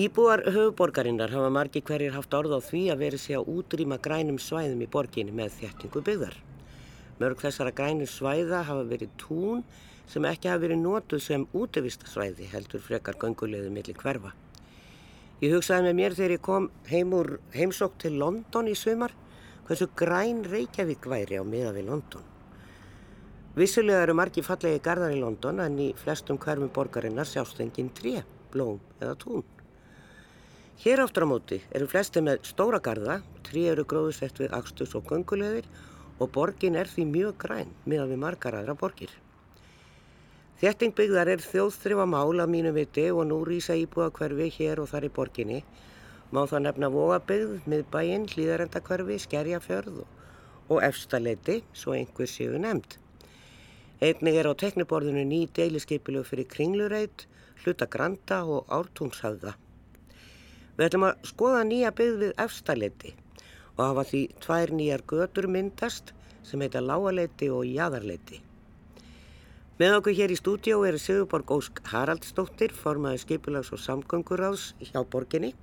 Íbúar höfuborgarinnar hafa margi hverjir haft orð á því að veri sig að útrýma grænum svæðum í borginni með þjættingu byggðar. Mörg þessara grænum svæða hafa verið tún sem ekki hafa verið nótuð sem útevistasvæði heldur frekar göngulegðu millir hverfa. Ég hugsaði með mér þegar ég kom heim úr heimsók til London í sumar hversu græn Reykjavík væri á miða við London. Vissulega eru margi fallegi gardar í London en í flestum hverfum borgarinnar sjást engin tré, blóm eða tún. Hér áttur á móti eru flesti með stóra garda, trí eru gróðsett við axtus og göngulegðir og borgin er því mjög græn miðan við margar aðra borgir. Þjettingbyggðar er þjóðþrifa mál af mínu viti og nú rýsa íbúa hverfi hér og þar í borginni. Má það nefna vogabyggð, miðbæinn, hlýðarendakverfi, skerjafjörð og efstaleiti, svo einhver séu nefnd. Einnig er á tekniborðinu ný deiliskeipilög fyrir kringlureit, hluta granda og ártúnshafða. Við ætlum að skoða nýja byggð við efstaleiti og hafa því tvær nýjar götur myndast sem heita Láaleiti og Jæðarleiti. Með okkur hér í stúdjó er Sigurborg Ósk Haraldsdóttir, formaði skipulags- og samgönguráðs hjá borginni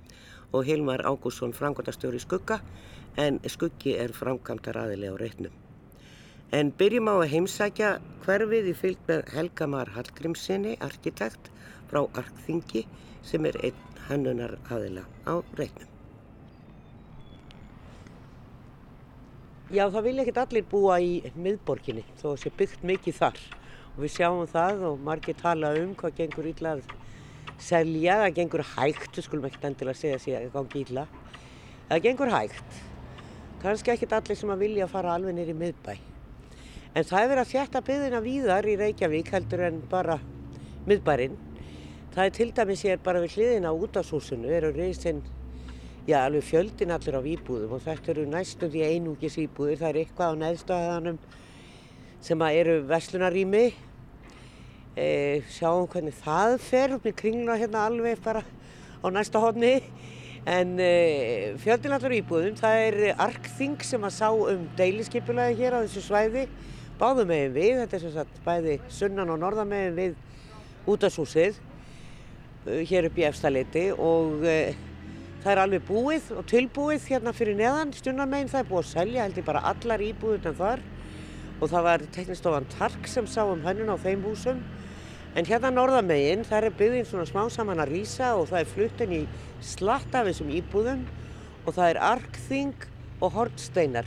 og Hilmar Ágússon, frangotastjóri Skugga, en Skuggi er framkvæmdar aðili á reitnum. En byrjum á að heimsækja hverfið í fylg með Helgamar Hallgrímsinni, arkitekt frá Arkþingi sem er einn hannunar aðila á reiknum. Já, það vilja ekkert allir búa í miðborginni þó að sé byggt mikið þar og við sjáum það og margir tala um hvað gengur illa að selja, það gengur hægt, skulum ekkert endilega segja að það gangi illa. Það gengur hægt, kannski ekkert allir sem að vilja fara alveg nýri miðbæ. En það er verið að þjætta byggðina víðar í Reykjavík heldur en bara miðbærin Það er til dæmis ég er bara við hliðina út á súsinu, eru reysinn, já alveg fjöldin allir á výbúðum og þetta eru næstum því einungis výbúðir, það er eitthvað á neðstöðanum sem eru veslunarími, e, sjáum hvernig það fer í kringla hérna alveg bara á næsta hodni, en e, fjöldin allir á výbúðum, það er arkþing sem að sá um deiliskeipulagi hér á þessu svæði, báðum megin við, þetta er sem sagt bæði sunnan og norðan megin við út á súsið Eh, hér upp í efstaleiti og e, það er alveg búið og tilbúið hérna fyrir neðan stjórnarmeginn það er búið að selja held ég bara allar íbúðunan þar. Og það var teknistofan Tark sem sá um hönnun á þeim húsum. En hérna norðameginn það er byggðinn svona smá saman að rýsa og það er fluttin í slatt af þessum íbúðum. Og það er arkþing og hortsteinar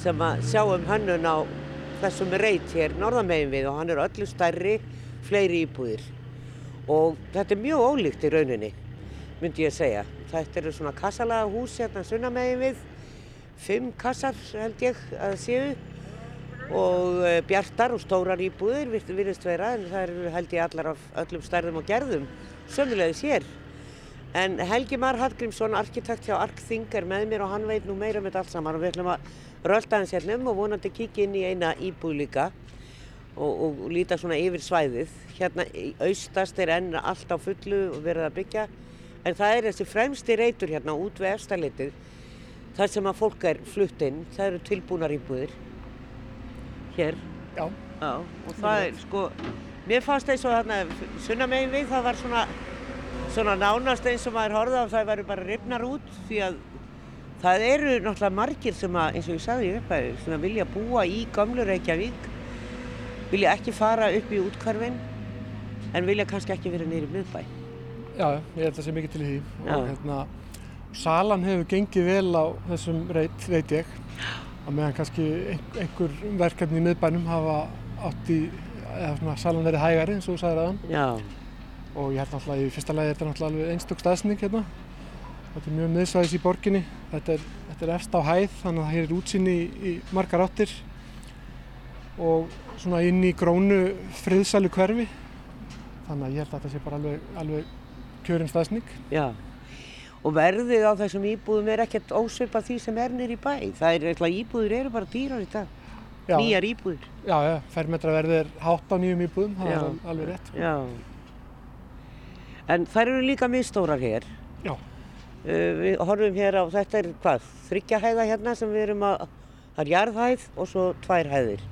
sem að sjá um hönnun á þessum reyt hér norðameginn við og hann er öllu stærri fleiri íbúðir og þetta er mjög ólíkt í rauninni, myndi ég segja. Þetta eru svona kassalaga hús hérna sunnamegin við, fimm kassar held ég að séu og eh, bjartar og stórar íbúðir virðist vera en það eru held ég allar af öllum stærðum og gerðum, sömulegðis hér. En Helgi Mar Hallgrímsson, arkitekt hjá Arkþing er með mér og hann veit nú meira um þetta allt saman og við ætlum að rölda hans hérna um og vonandi kíkja inn í eina íbúð líka og, og líta svona yfir svæðið. Hérna austast er enn allt á fullu og verið að byggja. En það er þessi fremsti reytur hérna út við efstalitið þar sem að fólk er flutt inn. Það eru tilbúnar íbúðir hér. Já. Já og það er sko mér fannst eins og þarna sunna megin við það var svona svona nánast eins og maður horfða og það væri bara ripnar út því að það eru náttúrulega margir sem að eins og ég sagði upp að sem að vilja búa í gamlu Reykjavík vilja ekki fara upp í útkvarfinn en vilja kannski ekki vera neyri miðbæ. Já, ég held að það sé mikið til því. Og hérna, salan hefur gengið vel á þessum reit, veit ég. Að meðan kannski einhver verkefni í miðbænum hafa átt í, eða svona salan verið hægari eins og þú sagðið aðan Já. og ég held náttúrulega í fyrsta lagi er þetta náttúrulega alveg einstök staðsning hérna. Þetta er mjög miðsvæðis í borginni. Þetta er, þetta er efst á hæð þannig að það hér er útsýni í, í margar áttir og svona inn í grónu friðsælu hverfi þannig að ég held að þetta sé bara alveg, alveg kjörinn staðsning. Já, og verðið á þessum íbúðum er ekkert ósveipað því sem er nýri bæ. Það er eitthvað íbúður eru bara dýrar í dag, já. nýjar íbúður. Já, já, fermetraverðið er hátt á nýjum íbúðum, það já. er alveg rétt. Já, en þær eru líka mistórar hér. Já. Uh, við horfum hér á, þetta er hvað, þryggjahæða hérna sem við erum að, það er jarðhæð og svo tvær hæðir.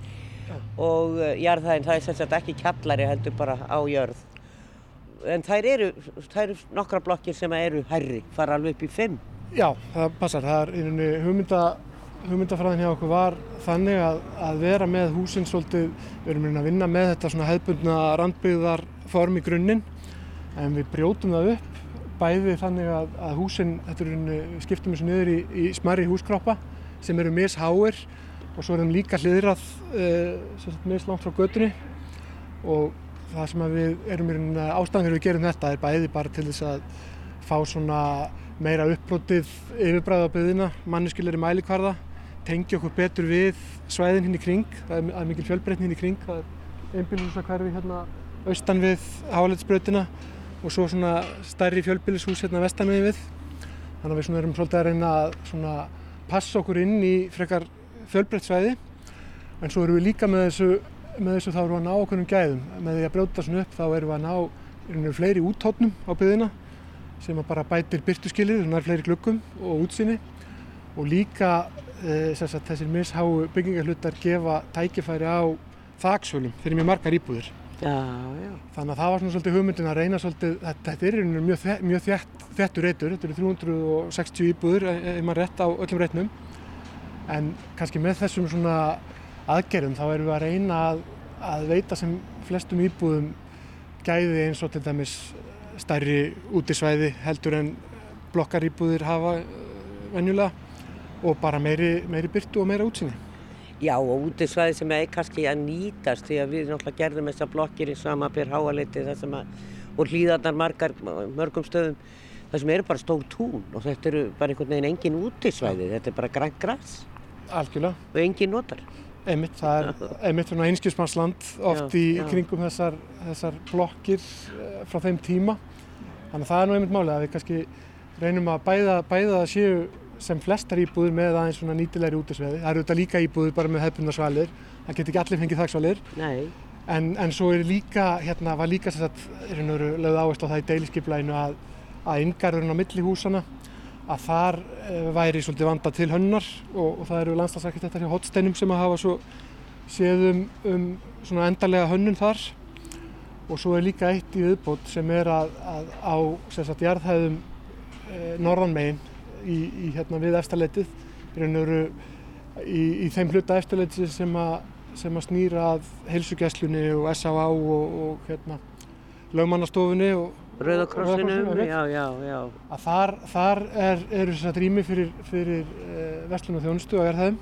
Og uh, jarðhæðin það er sérstaklega ekki kjallari heldur bara á jörð en þær eru, þær eru nokkra blokkir sem eru herri, fara alveg upp í fimm. Já, það passar. Það er einhvern veginn hugmynda, hugmyndafræðin hjá okkur var þannig að, að vera með húsinn svolítið, við erum að vinna með þetta svona hefðbundna randbyggðar form í grunninn en við brjótum það upp bæði þannig að, að húsinn, þetta er unni, við skiptum þessu niður í, í smæri húskroppa sem eru misháir og svo erum líka hliðrað uh, mislangt frá götunni. Og það sem við erum í rauninni ástæðan fyrir við gerum þetta er bæði bara til þess að fá svona meira uppbrotið yfirbræða á byggðina, manneskilir í mælikvarða, tengja okkur betur við svæðin hinn í kring, það er, er mikil fjölbreytni hinn í kring, það er einbílhúsakverfi hérna austan við háleitsbrautina og svo svona stærri fjölbýlishús hérna vestan við. Við. Þannig að við svona erum svolítið að reyna að passa okkur inn í frekar fjölbreytt svæði en svo erum við líka með þessu, með þessu þá erum við að ná okkur um gæðum. Með því að brjóta svona upp þá erum við að ná erum fleiri úttótnum á byggðina sem bara bætir byrtuskilir, svona fleiri glukkum og útsinni og líka e, sagt, þessir misháu byggingarhlutar gefa tækifæri á þaksvölum fyrir mjög margar íbúðir. Já, já. Þannig að það var svona svolítið hugmyndin að reyna svolítið, þetta, þetta er mjög, mjög þjætt, þjættur reytur, þetta eru 360 íbúður ef maður rétt á öllum reytnum en kannski með þessum svona aðgerðum þá erum við að reyna að, að veita sem flestum íbúðum gæði eins og til dæmis stærri útisvæði heldur en blokkar íbúðir hafa venjulega og bara meiri, meiri byrtu og meira útsinni. Já og útisvæði sem er kannski að nýtast því að við náttúrulega gerðum þessar blokkir í sama byr háaleiti þar sem að og hlýðarnar margar, mörgum stöðum þar sem eru bara stór tún og þetta eru bara einhvern veginn engin útisvæði, þetta er bara grænt græs. Algjörlega. Og engin notar. Einmitt, það er einmitt svona einskjöfsmannsland oft já, í já. kringum þessar, þessar blokkir frá þeim tíma. Þannig að það er nú einmitt málið að við kannski reynum að bæða, bæða að séu sem flestar íbúður með aðeins svona nýtilegri útisveði. Það eru þetta líka íbúður bara með hefðbundarsvalir. Það getur ekki allir fengið þaksvalir. En, en svo er líka, hérna var líka sér að, er hérna lögð áherslu á það í deiliskeiplæginu að, að yngarurinn á milli húsana, að þar e, væri svolítið vanda til hönnar og, og það eru landslagsarkitektar hjá Hotsteinum sem að hafa svo séðum um svona endarlega hönnun þar. Og svo er líka eitt í auðbót sem er að, að á sérstaklega jarðhæðum e, norðanmegin í, í hérna við eftirleitið í raun og veru í, í þeim hluta eftirleitið sem að sem að snýra að heilsugjæslunni og S.A.A. og, og hérna lögmannastofunni og Rauðakrossinum, já, já, já. Að þar, þar er, eru þess að drými fyrir, fyrir uh, verslun og þjónustu og er þeim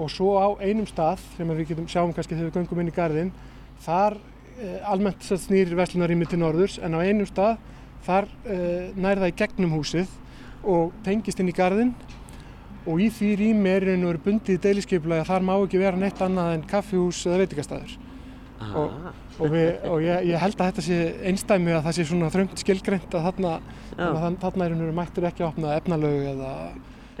og svo á einum stað sem við getum sjáum kannski þegar við göngum inn í gardin þar uh, almennt snýr verslunarými til norðurs en á einum stað þar uh, nær það í gegnum húsið og tengist inn í gardin og í því rými er einhvern veginn bundið í deiliskeiplega þar má ekki vera neitt annað en kaffihús eða veitikastæður og, og, við, og ég, ég held að þetta sé einstæmi að það sé svona þröngt skilgreynd að þarna, þarna er veginn mættur ekki að opna efnalögu eða,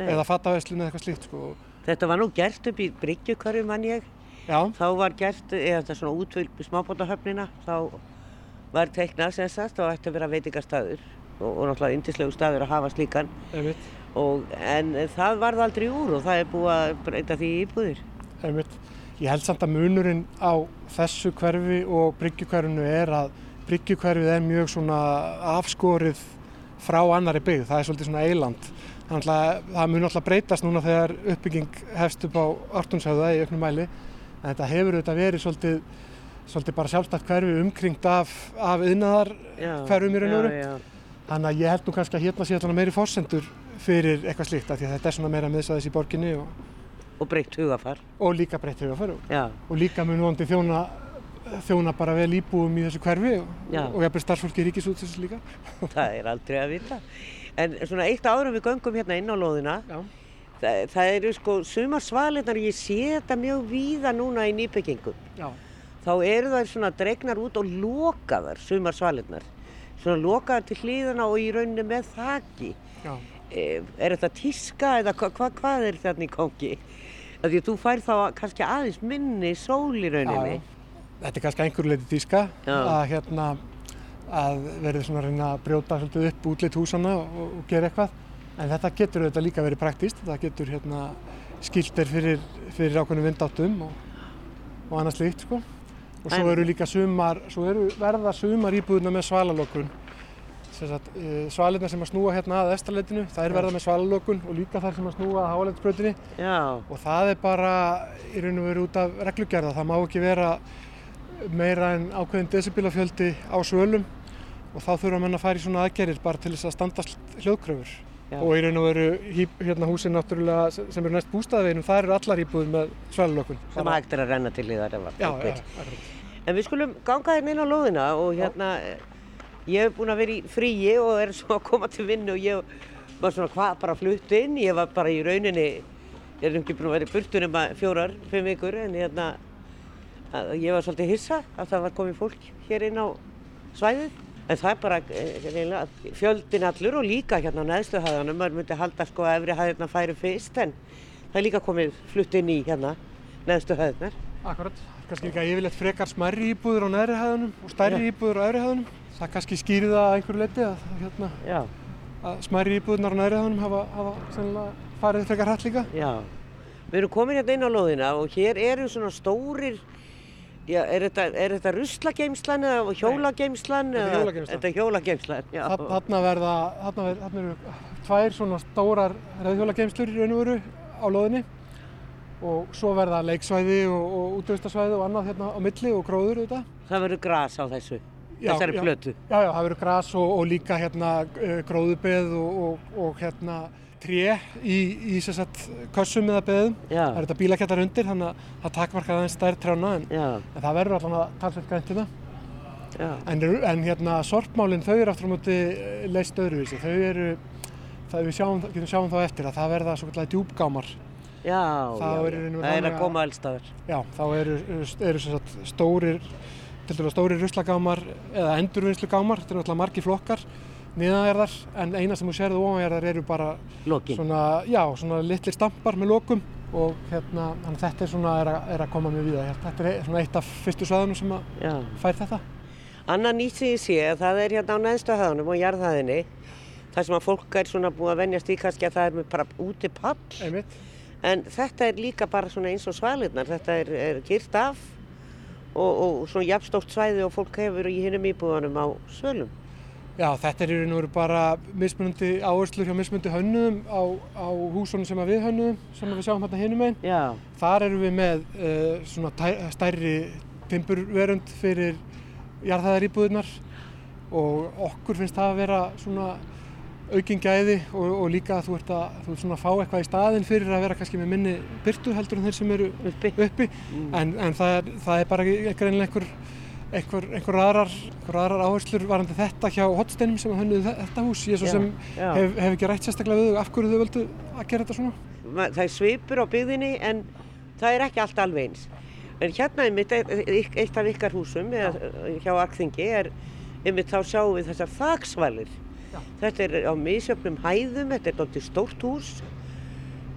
eða fattaveslun eða eitthvað slíkt sko. Þetta var nú gert upp í Bryggjukörfum mann ég Já. þá var gert, eða þetta svona útvöldu smábótahöfnina þá var teiknað sem sagt og ætti að vera veitikastæður og, og náttúrulega yndislegu staður að hafa slíkan og, en það varð aldrei úr og það er búið að breyta því íbúðir Einmitt. Ég held samt að munurinn á þessu hverfi og bryggjukverfinu er að bryggjukverfið er mjög svona afskorið frá annari byggð, það er svolítið svona eiland þannig að það mun alltaf breytast núna þegar uppbygging hefst upp á Artunshauða í auknum mæli. En þetta hefur auðvitað verið svolítið svolítið bara sjálfstætt hverfi umkringt af, af yðnaðar hverfum í raun og veru. Þannig að ég held nú kannski að hérna sé alltaf meiri fórsendur fyrir eitthvað slíkt af því að þetta er svona meira miðsæðis í borginni og, og breytt hugafar. Og líka breytt hugafar og, og líka mun vondi þjóna, þjóna bara vel íbúum í þessu hverfi og, og jafnveg starfsfólki ríkisútsins líka. Það er aldrei að vita. En svona eitt árum við göngum hérna inn á lóðina það, það eru sko sumar svalinnar ég sé þetta mjög víða núna í nýbyggingum. Þá eru það svona dregnar út og lokaðar sumar svalinnar svona lokaðar til hlýðana og í rauninni með þakki. E, er þetta tíska eða hva, hva, hvað er þarna í kongi? Því að þú fær þá kannski aðeins minni sól í rauninni. Já, þetta er kannski einhverju leiti tíska að, hérna, að verður svona að reyna að brjóta svolítið upp útlitt húsana og, og gera eitthvað. En þetta getur auðvitað líka verið praktíst. Það getur hérna, skiltir fyrir, fyrir ákveðinu vindáttum og, og annað slíkt sko. og svo eru líka sumar, svo eru verða sumar íbúðuna með uh, svalirna sem að snúa hérna að estarleitinu, það er verða með svalalokun og líka þar sem að snúa að háleitsbrötinni Já, og það er bara í raun og veru út af reglugerða, það má ekki vera meira en ákveðin decibelafjöldi á svölum og þá þurfa menn að fara í svona aðgerir bara til þess að standast hljóðkröfur Já. og í raun og veru hérna húsin náttúrulega sem eru næst bústaðveginum, það eru allar íbúðir með svalalokun. sem hægt er að renna til í þar ef að Já, fólk já, vill. akkurat. En við skulum ganga hérna inn á lóðina og hérna, eh, ég hef búin að vera í fríi og er svo að koma til vinnu og ég var svona hvað, bara flutt inn, ég var bara í rauninni, ég er ekki búin að vera í burtu nema fjórar, fimm vikur, en hérna, að ég var svolítið hissa að það var komið fólk hér inn á svæðið. En það er bara eh, reynilega fjöldin allur og líka hérna á neðstu hæðanum, maður myndi halda sko að efri hæðirna færi fyrst, en það er líka komið flutt inn í hérna neðstu hæðirnar. Akkurat, kannski líka yfirleitt frekar smærri íbúður á neðri hæðunum og stærri íbúður á efri hæðunum. Það kannski skýrir það að einhverju leiti að, hérna, að smærri íbúðunar á neðri hæðunum hafa, hafa farið frekar hrætt líka. Já, við erum komin hérna inn á lóðina og hér eru svona stórir, já, er þetta, er þetta ruslageimslan eða hjólageimslan? þetta er hjólageymslan. Þetta er hjólageimslan, já. Þa- Þarna verða, þarna, ver, þarna eru tvær svona stórar reyðhjólageimslur í raun og veru á lóðinni og svo verða leiksvæði og, og útvistarsvæði og annað hérna á milli og gróður auðvitað. Það verður gras á þessu, þessari já. plötu. Já, já, það verður gras og, og líka hérna uh, gróðubeð og, og, og hérna tré í, í sagt kössum eða beðum. Já, Það er þetta bílakettar undir þannig að það takmarkar aðeins stær trjána en, en það verður allan að talsveit grænt hérna. En, eru- en hérna sorpmálinn þau eru aftur á móti eh, leyst öðruvísi. Þau eru, það við sjáum, getum sjáum þá eftir að það verða svo kallega djúpgámar. já, já, já. það er að koma allstaðar. Já, þá eru, eru, eru sagt stórir, til stórir ruslagámar eða endurvinnslugámar, þetta eru náttúrulega margi flokkar niðanjarðar en eina sem þú sérðu ofanjarðar eru bara Lokin. svona, já, svona litlir stampar með lokum og hérna, að þetta er svona er að, er að koma mjög víða. Þetta er svona eitt af fyrstu svæðunum sem að fær þetta. Annað nýtt sem ég sé, það er hérna á neðstu hæðunum og jarðhæðinni, það sem að fólk er svona búið að venjast í kannski að það er með bara úti pall. En þetta er líka bara svona eins og svalirnar, þetta er, er gyrt af og, og svona jafnstórt svæði og fólk hefur í hinnum íbúðunum á svölum. Já, þetta er í raun og veru bara mismunandi áherslur hjá mismunandi hönnuðum á, á húsunum sem við hönnuðum, sem við sjáum hérna hinum einn. Já, Þar erum við með uh, svona tæ, stærri timburverund fyrir jarðhæðaríbúðunar og okkur finnst það að vera svona aukin gæði og, og líka að þú ert að þú ert svona að fá eitthvað í staðinn fyrir að vera kannski með minni byrtu heldur en þeir sem eru uppi. uppi Mm. en, en það, er, það er bara greinlega einhver, einhver, einhver aðrar, aðrar áherslur varandi þetta hjá hotsteinum sem hönnuðu þetta hús ég svo Já, sem já. hef, hef ekki rætt sérstaklega við þau af hverju þau völdu að gera þetta svona Það er svipur á byggðinni en það er ekki allt alveg eins. En hérna einmitt, eitt eitt af ykkar húsum eða, hjá Arkþingi er einmitt þá sjáum við þessar þaksvalir. Þetta er á misjöfnum hæðum, þetta er dálítið stórt hús,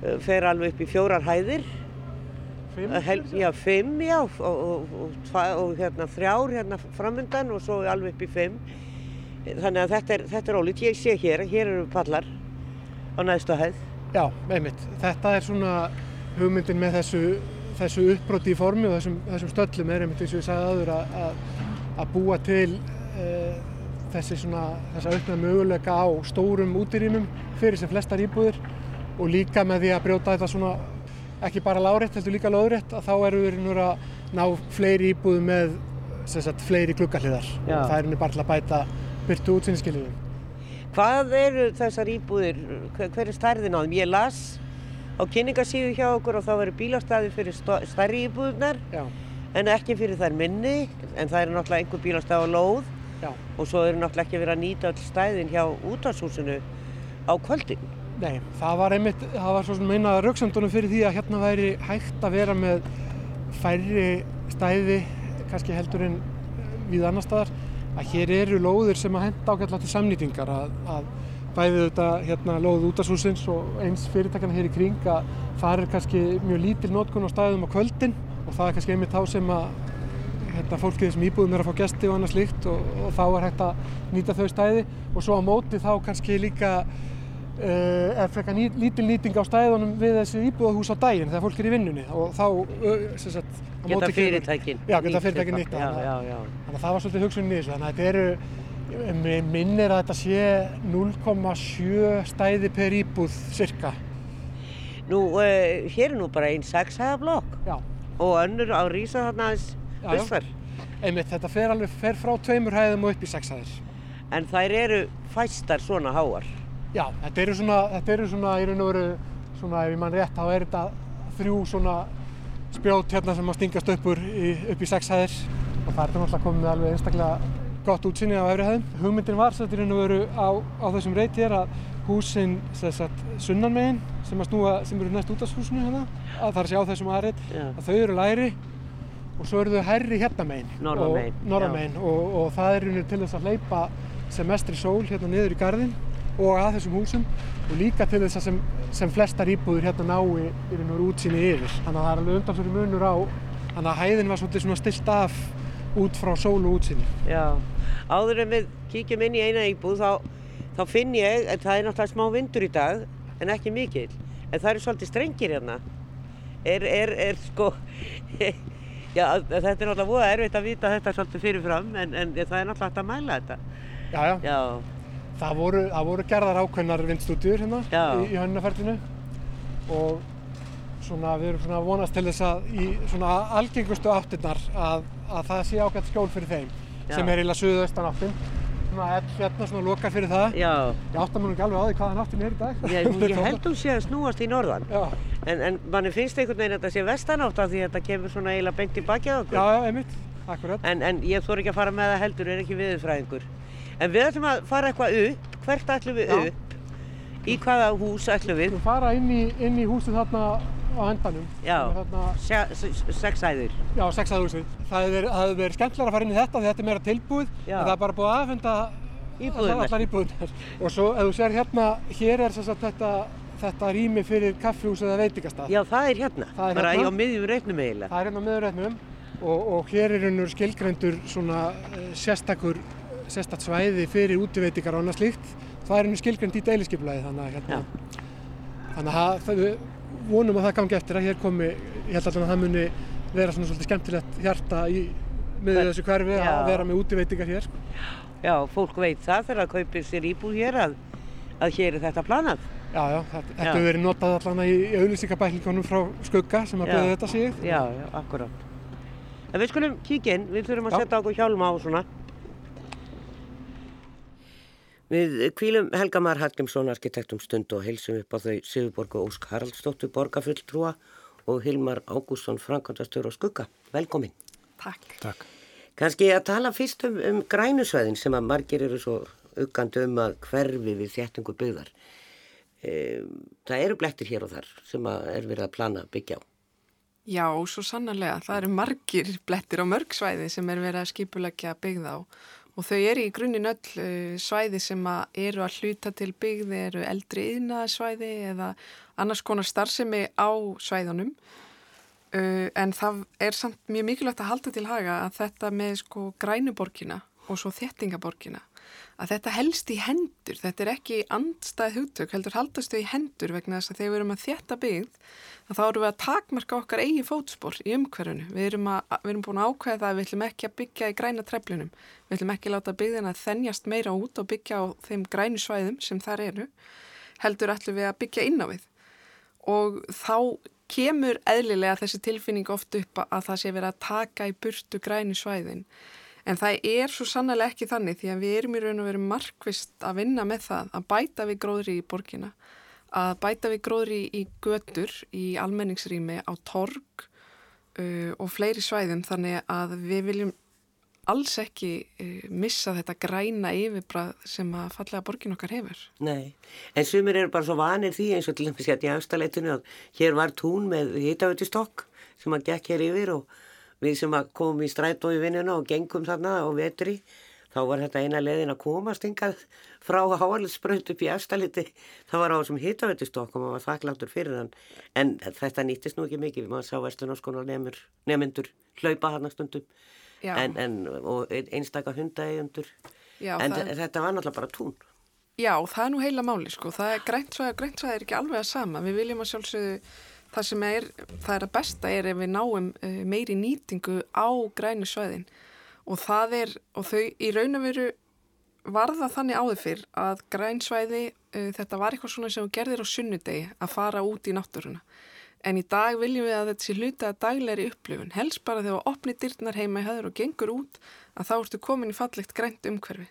uh, fer alveg upp í fjórar hæðir. Fimm, Að Hel, já, fimm, já, og, og, og, og hérna þrjár hérna framundan og svo alveg upp í fimm. Þannig að þetta er, þetta er ólít. Ég sé hér, hér eru pallar á næstu hæð. Já, einmitt. Þetta er svona hugmyndin með þessu, þessu uppbroti í formi og þessum, þessum stöllum er einmitt eins og ég sagði aður að, að, að búa til uh, þessi svona, þessa aukna möguleika á stórum útirýmum fyrir sem flestar íbúðir og líka með því að brjóta þetta svona ekki bara lárétt, heldur líka lóðrétt að þá eru við nú að ná fleiri íbúðum með sem sagt, fleiri gluggahliðar Já. og það er henni bara til að bæta byrtu útsýniskiljiðum. Hvað eru þessar íbúðir, hver, hver er stærðin á þeim? Ég las á kynningasíðu hjá okkur og þá verður bílastæði fyrir stærri íbúðunar Já, en ekki fyrir þær minni en það er náttúrulega einhver bílastæði á lóð já. og svo eru náttúrulega ekki verið að nýta öll stæðin hjá útvarshúsinu á kvöldin. Nei, það var einmitt, það var svo sem eina rauksandunum fyrir því að hérna væri hægt að vera með færri stæði, kannski heldur en við annar staðar, að hér eru lóðir sem að henda ágætlega til samnýtingar, að, að bæði þetta hérna lóð útashúsins og eins fyrirtækana hér í kring að það er kannski mjög lítil nótkun á stæðum á kvöldin og það er kannski einmitt þá sem að hérna, fólkið sem íbúðum er að fá gesti og annað slíkt og, og þá er hægt að nýta þau stæði og svo á móti þá kannski líka uh, er frekar ný, lítil nýting á stæðunum við þessi íbúðahús á daginn þegar fólk er í vinnunni og þá uh, sagt, Geta fyrirtækin. Nýtt þannig að- það var svolítið þessu. Þannig að þetta eru, mig minnir að þetta sé 0,7 stæði per íbúð cirka. Nú, uh, hér er nú bara einn sexhæða blokk og önnur á Rísa þarna aðeins Austar. einmitt þetta fer alveg fer frá tveimur hæðum og upp í sex hæðir. En þær eru fæstar svona háar. Já, þetta eru svona, þetta eru svona í raun og veru, svona ef ég mann rétt, þá er þetta þrjú svona spjót hérna sem að stingast upp, úr, í, upp í sex hæðir og það er þetta náttúrulega komið með alveg einstaklega gott útsinni á efri hæðum. Hugmyndin var sem þetta í raun og veru á, á þessum reyti er að húsin sem sagt sunnanmegin sem, að snúa, sem eru næst út af húsinu hérna, að það er að sjá þessum aðrið, að þau eru læri og svo eru þau hærri hérna megin Norðanmegin, og, norðanmegin og, og það er til þess að hleypa sem mestri sól hérna niður í garðin og að þessum húsum og líka til þess að sem, sem flestar íbúður hérna nái og veru útsýni yfir þannig að það er alveg undanfyrir munur á þannig að hæðin var svona stilt af út frá sól og útsýni Já. Áður en við kíkjum inn í eina íbúð þá, þá finn ég að það er náttúrulega smá vindur í dag en ekki mikill. En það eru svolítið strengir hérna. Er, er, er sko, já þetta er náttúrulega voða erfitt að vita þetta svolítið fyrirfram en, en það er náttúrulega hægt að mæla þetta. Já, já, Já, það voru, það voru gerðar ákveðnar vindstúdjur hérna Já. í, í hönnunaferlinu og svona við erum svona vonast til þess að í svona algengustu áttirnar að, að það sé ágætt skjól fyrir þeim Já. sem er eiginlega suðaustan áttin svona hérna svona lokar fyrir það já. ég áttar mér nú ekki alveg á því hvaðan áttin er í dag Ég, ég held hún sé að snúast í norðan. já, En, en manni finnst einhvern veginn að þetta sé vestanátt af því að þetta kemur svona eiginlega beint í bakið á okkur. já, já, einmitt, akkurat En, en ég þór ekki að fara með það heldur, er ekki viðurfræðingur. En við ætlum að fara eitthvað upp, hvert ætlum við Já. upp? Í hvaða hús ætlum við? við fara inn í, inn í húsið þarna á endanum Já. þarna, Se, se, sex æður. já, sexað húsið það hefði verið, skemmtilega að fara inn í þetta því þetta er meira tilbúið Já. en það er bara búið að afhenda Íbúðirnar. allar íbúðunar og svo ef þú sér hérna hér er sagt þetta, þetta rými fyrir kaffihús eða veitingastað Já, það er hérna. Það er Bara hérna. á miðjum reiknum eiginlega. það er hérna á miðurreitnum og, og hér er hennur skilgrendur svona uh, sérstakur sérstakt svæði fyrir útiveitingar og annað slíkt það er hennur skilgrend í deiliskeipulagi þannig að hérna þannig að það- vonum að það gangi eftir að hér komi ég held að það muni vera svona svolítið skemmtilegt hjarta í Hver- þessu hverfi Já. að vera með útiveitingar hér sko. Já, fólk veit það þegar það kaupir sér íbúð hér að, að hér er þetta planað. Já, já, þetta hefur verið notað allan í, auðlýsingabæklingunum frá skugga sem að byrja þetta sig. Já, já, akkurát. En við skulum kíkja inn, við þurfum að Já. setja okkur hjálma á svona. Við kvílum Helgamar Hallgrímsson arkitektum stund og heilsum upp á þau Sigurborg og Ósk Haraldsdóttur borgarfulltrúa og Hilmar Ágússon Frankondastur og Skugga. Velkomin. Takk. Takk. Kanski að tala fyrst um, um grænusvæðin sem að margir eru svo uggandi um að hverfi við þéttingu byggðar. E, það eru blettir hér og þar sem að er verið að plana byggja á. Já, svo sannarlega. Það eru margir blettir á mörgsvæði sem er verið að skipulegja byggð á og þau eru í grunninn öll uh, svæði sem að eru að hluta til byggð, eru eldri yðnaðsvæði eða annars konar starfsemi á svæðunum. Uh, en það er samt mjög mikilvægt að halda til haga að þetta með sko grænuborgina og svo þéttingaborgina að þetta helst í hendur, þetta er ekki andstæð hugtök, heldur haldast þau í hendur vegna þess að þegar við erum að þétta byggð þá erum við að takmarka okkar eigi fótspor í umhverfunu. Við erum, að, við erum búin að ákveða að við ætlum ekki að byggja í græna treflinum. Við ætlum ekki að láta byggðina þennjast meira út og byggja á þeim grænu svæðum sem þar eru. Heldur ætlum við að byggja inn á við. Og þá kemur eðlilega þessi tilfinning oft upp að það sé verið að taka í burtu grænu svæðin. En það er svo sannlega ekki þannig því að við erum í raun og veru markvist að vinna með það að bæta við gróðri í borgina, að bæta við gróðri í götur, í almenningsrými, á torg uh, og fleiri svæðum þannig að við viljum alls ekki uh, missa þetta græna yfirbrað sem að fallega borgin okkar hefur. Nei, en sumir eru bara svo vanir því eins og til dæmis hérna í afstaleitinu að hér var tún með hitavöldistokk sem að gekk hér yfir og við sem að komum í strætó í vinnuna og gengum þarna á vetri þá var þetta eina leiðin að komast yngað frá háalitsbrönd upp í afstaleiti það var á þessum hitavöldistokk og maður þakkláttur fyrir hann. En þetta nýttist nú ekki mikið, maður sá vestunarskonar nefnendur hlaupa hann að stundum en, en, og einstaka hundaegjöndur en það... þetta var náttúrulega bara tún. Já, það er nú heila máli sko, það er grænt svæði og grænt svæði er ekki alveg að sama, við viljum að sjálfsögðu það sem er, það er að besta er ef við náum uh, meiri nýtingu á grænu svæðin og það er, og þau í raun og veru varða þannig áður fyrr að grænsvæði, uh, þetta var eitthvað svona sem gerðir á sunnudegi að fara út í náttúruna. En í dag viljum við að þetta sé hluta að daglegri upplifun. Helst bara þegar við opnið dyrtnar heima í höður og gengur út að þá ertu komin í fallegt grænt umhverfi.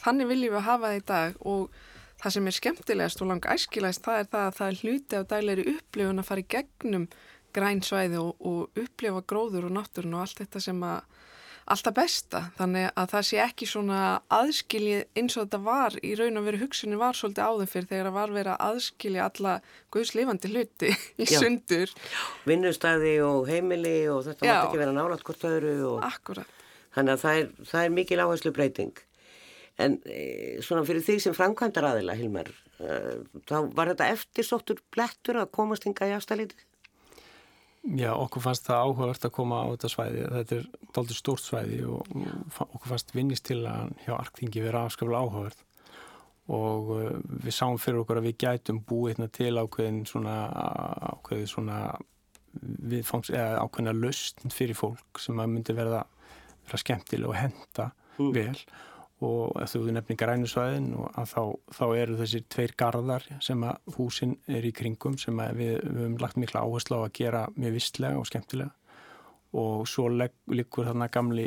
Þannig viljum við að hafa það í dag og það sem er skemmtilegast og lang æskilegast það er það að það er hluti af daglegri upplifun að fara í gegnum grænsvæði og, og upplifa gróður og náttúrun og allt þetta sem að alltaf besta. Þannig að það sé ekki svona aðskiljið eins og þetta var í raun og veru hugsunni var svolítið áður fyrir þegar það var verið að aðskilja alla guðslifandi hluti í Já. sundur. Vinnustæði og heimili og þetta mátt ekki vera nálat hvort öðru og... Þannig að það er, það er mikil áherslu breyting en e, svona fyrir því sem framkvæmdar aðila Hilmar e, þá var þetta eftirsóttur blettur að komast hinga í afstælítið Já, okkur fannst það áhugavert að koma á þetta svæði. Þetta er doldið stórt svæði og okkur fannst vinnist til að hjá Arkþingi vera afskaflega áhugavert og uh, við sáum fyrir okkur að við gætum búið hérna til ákveðin svona, ákveðin svona viðfangs, eða ákveðina löst fyrir fólk sem að myndi verða, verða skemmtilega og henda mm. vel og ef þú nefnir grænusvæðin þá, þá eru þessir tveir gardar sem að húsin er í kringum sem við, við höfum lagt mikla áherslu á að gera mjög vistlega og skemmtilega. Og svo likur þarna gamli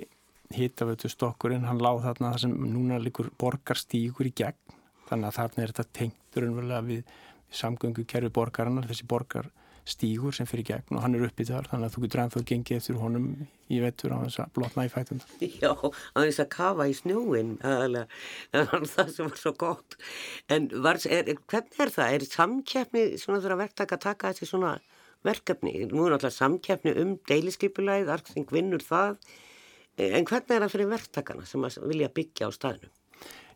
hitafötu stokkurinn, hann láð þarna það sem núna likur borgarstíkur í gegn. Þannig að þarna er þetta tengtur við, við samgöngu kerfi borgarinnar, þessi borgar stígur sem fyrir gegn og hann er uppið þar þannig að þú getur ennþá gengið eftir honum í vettur á þess að blotna í fætum Já, á þess að kafa í snjúin það var það sem var svo gott en var, er, hvernig er það? Er samkjæfni svona þurfa verktaka að taka þessi svona verkefni? Nú er náttúrulega samkjæfni um deiliskypulæð, Arkþing vinnur það en hvernig er það fyrir verktakana sem vilja byggja á staðinu?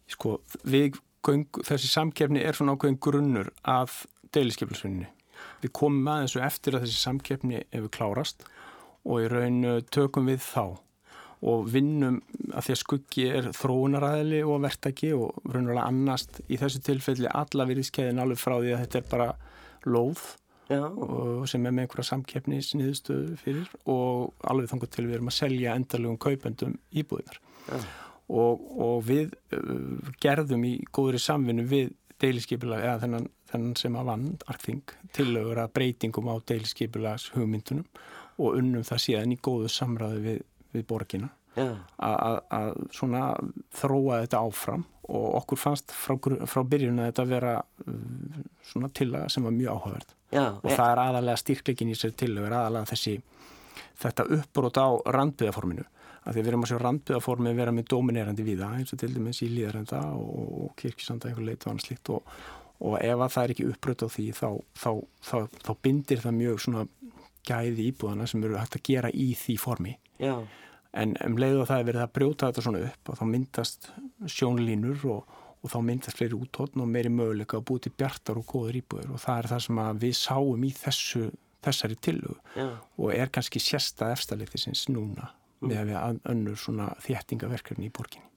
Sko, við, þessi samkjæfni er svona ákveðin grunnur af deiliskypulæðsvinni Við komum að þessu eftir að þessi samkeppni hefur klárast og í raun uh, tökum við þá og vinnum að því að skuggi er þróunaræðili og verktaki og raunulega annast í þessu tilfelli alla virðiskeiðin alveg frá því að þetta er bara lóð sem er með einhverja samkeppni sniðstöðu fyrir og alveg þannig til við erum að selja endalugum kaupendum íbúðinar og, og við uh, gerðum í góðri samvinnu við deiliskeipila eða þennan þennan sem að vann Arkþing tilögur að breytingum á deilskipulags hugmyndunum og unnum það síðan í góðu samræðu við, við borgina. Að svona þróa þetta áfram og okkur fannst frá, frá byrjun að þetta vera uh, svona tilaga sem var mjög áhugaverð og það er aðalega styrkleikin í sér tilögur aðalega þessi þetta uppbrót á randbyðaforminu að því við erum að sjá randbyðaformi vera með dominerandi viða eins og til dæmis í líðarenda og kirkisanda og annað slikt og, og ef að það er ekki uppbröð á því þá, þá, þá, þá bindir það mjög svona gæði íbúðana sem eru hægt að gera í því formi. Já. en um leiðu að það er verið að brjóta þetta svona upp og þá myndast sjónlínur og, og þá myndast fleiri úttóttn og meiri möguleika að búið til bjartar og góður íbúður og það er það sem við sáum í þessu, þessari tillögu. Og er kannski sérsta efstaleiktisins núna mm. með að við önnur svona þéttingaverkjörni í borginni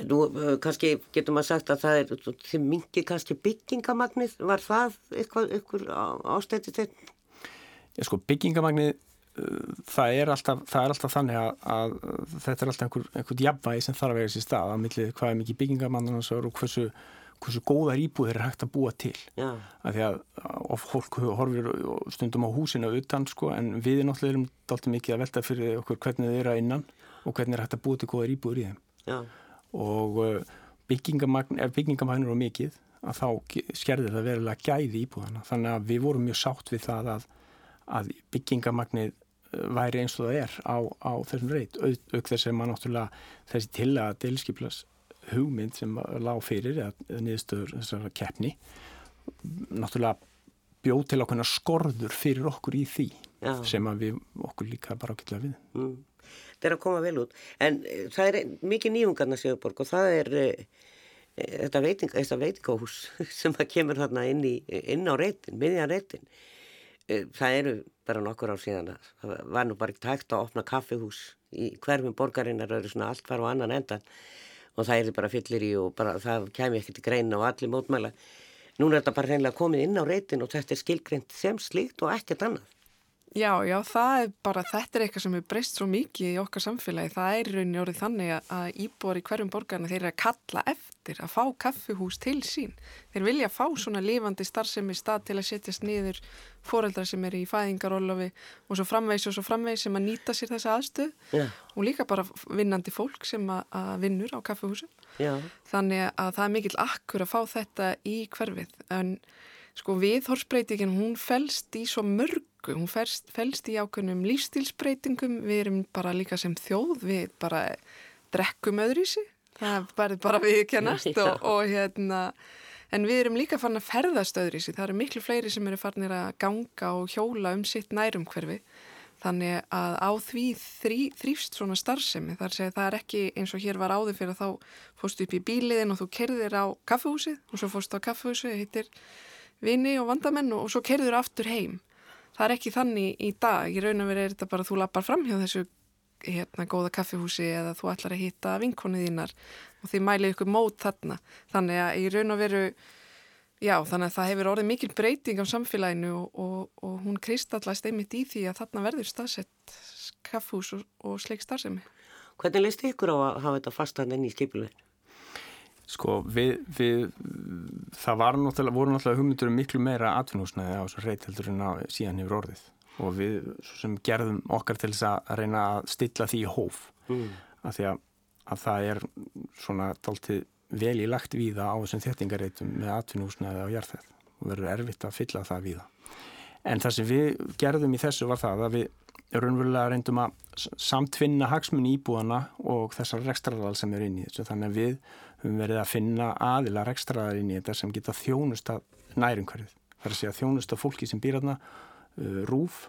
Nú uh, kannski getur maður sagt að það er, þið mingi kannski byggingamagnið, var það eitthvað, eitthvað ástættið þetta? Já sko byggingamagnnið uh, það er alltaf, það er alltaf þannig að, að þetta er alltaf einhver, einhvern jafnvægi sem þarf að vera sér stað að millið hvað er mikið byggingamannarnas og hversu, hversu góðar íbúðir er hægt að búa til. Að því að of fólk horfir stundum á húsina utan sko en við er náttúrulega erum alltaf mikið að velta fyrir okkur hvernig þið eru að innan og hvernig er hægt að búa til góðar íbúðir í þeim. Já og uh, byggingamagn, ef byggingamagn eru mikið að þá skerðir það verulega gæði íbúðana þannig að við vorum mjög sátt við það að, að byggingamagnið uh, væri eins og það er á, á þessum reyt auk þess að maður náttúrulega þessi til að deilskiplas hugmynd sem lág fyrir eða niðurstöður þessara keppni náttúrulega bjóð til okkurna skorður fyrir okkur í því Já. sem að við okkur líka bara ákveðlega við. Mm er að koma vel út. En eh, það er mikið nýjungarna Sigurborg og það er e, þetta, veiting, veitingahús sem að kemur þarna inn, í, inn á reytin, miðjan reytin það eru bara nokkur ár síðan að það var nú bara ekki tægt að opna kaffihús í hverfum borgarinnar og eru svona allt fara á annan endan. Og það er bara fyllir í og bara það kemi ekkert í greina og allir mótmæla. Nú er þetta bara reynilega komið inn á reytin og þetta er skilgreynd sem slíkt og ekkert annað. Já, já, það er bara, þetta er eitthvað sem er breyst svo mikið í okkar samfélagi. Það er rauninni orðið þannig að íbúar í hverjum borgarna þeir eru að kalla eftir að fá kaffihús til sín. Þeir vilja fá svona lifandi starfsemi stað til að setjast niður foreldrar sem eru í fæðingarólofi og svo framvegs og svo framvegs sem að nýta sér þessa aðstöð Já. og líka bara vinnandi fólk sem að, vinnur á kaffihúsum. Já. Þannig að það er mikill akkur að fá þetta í hverfið en sko viðhorsbreytingin hún fælst í svo mörgu, hún fælst, fælst í ákveðnum lífstílsbreytingum, við erum bara líka sem þjóð, við bara drekkum öðru í sig, það er bara við kennast og, og hérna, en við erum líka farin að ferðast öðru í sig, það eru miklu fleiri sem eru farinir að ganga og hjóla um sitt nærum hverfi, þannig að á því þrý, þrýfst svona starfsemi, þar segir það er ekki eins og hér var áður fyrir að þá fórstu upp í bíliðin og þú kerðir á kaffehúsið og svo fórstu á kaffehúsið, hittir vini og vandamenn og, og svo kerður aftur heim. Það er ekki þannig í dag, í raun og verið er þetta bara að þú lappar fram hjá þessu hérna góða kaffihúsi eða þú ætlar að hitta vinkonið þínar og þið mælið ykkur mót þarna. Þannig að í raun og veru, já þannig að það hefur orðið mikil breyting á samfélaginu og, og, og hún kristallast einmitt í því að þarna verður staðsett kaffhús og, og sleik starfsemi. Hvernig leist ykkur á að hafa þetta fastan enn í skipuleginu? Sko, við, við, það var náttúrulega, voru náttúrulega hugmyndur um miklu meira atvinnúsnaði á þessu reyt heldur en á síðan hefur orðið og við sem gerðum okkar til þess að reyna að stilla því í hóf mm. af því að, að það er svona daltið vel í lagt víða á þessum þettingareitum með atvinnúsnaði á jarðæð og verður erfitt að fylla það víða. En það sem við gerðum í þessu var það að við raunverulega reyndum að samtvinna hagsmunni íbúana og þessar rekstraðal sem er inn í þessu þannig að við höfum verið að finna aðila rekstraðar inn í þetta sem geta þjónust að nærumhverfið. Það er að segja þjónust að fólki sem býr aðna, uh, rúf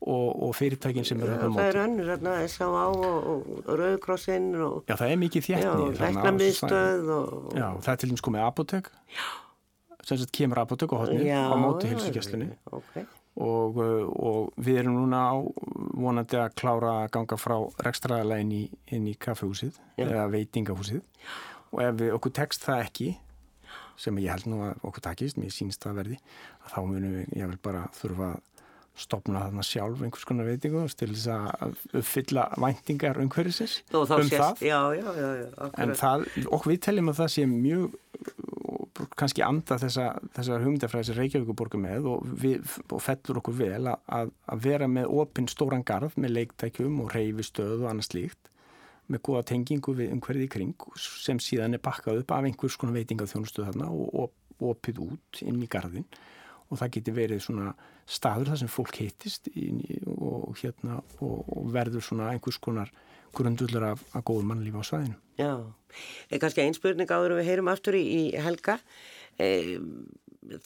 og, og fyrirtækin sem eru að móta. Það er önnur aðna, S.A.A. og, og Rauðkrossinn og... Já, það er mikið þjættni. Já, læknamiðstöð og... Já, það er til dæmis komið apotek. Já. Sem sagt kemur apotek og hodni á móti hilsugjastlunni. Ok. Og, og við erum núna á vonandi að klára að ganga frá rekstraðalega inn í, í kaffehúsið eða veitingahúsið og ef við okkur tekst það ekki sem ég held nú að okkur takist mér sínst það verði að þá munum við, ég vil bara þurfa að stopna þarna sjálf einhvers konar veitingu til þess að uppfylla væntingar umhverfisins um sést, það. Já, já, já, en það, okkur við teljum að það sé mjög kannski anda þessa, þessa hugmyndafræði sem Reykjavíkuborgu með og, við, og fellur okkur vel að, að vera með opinn stóran garð með leiktækjum og reyfistöð og annað slíkt með góða tengingu við umhverfið í kring sem síðan er bakkað upp af einhvers konar veitingað þjónustu þarna og opið út inn í garðin og það geti verið svona staður þar sem fólk heitist og, hérna, og, og verður svona einhvers konar grundullur af, af góðum mannlífi á svæðinu. Já, eða kannski einn spurning áður við heyrum aftur í, í Helga. E,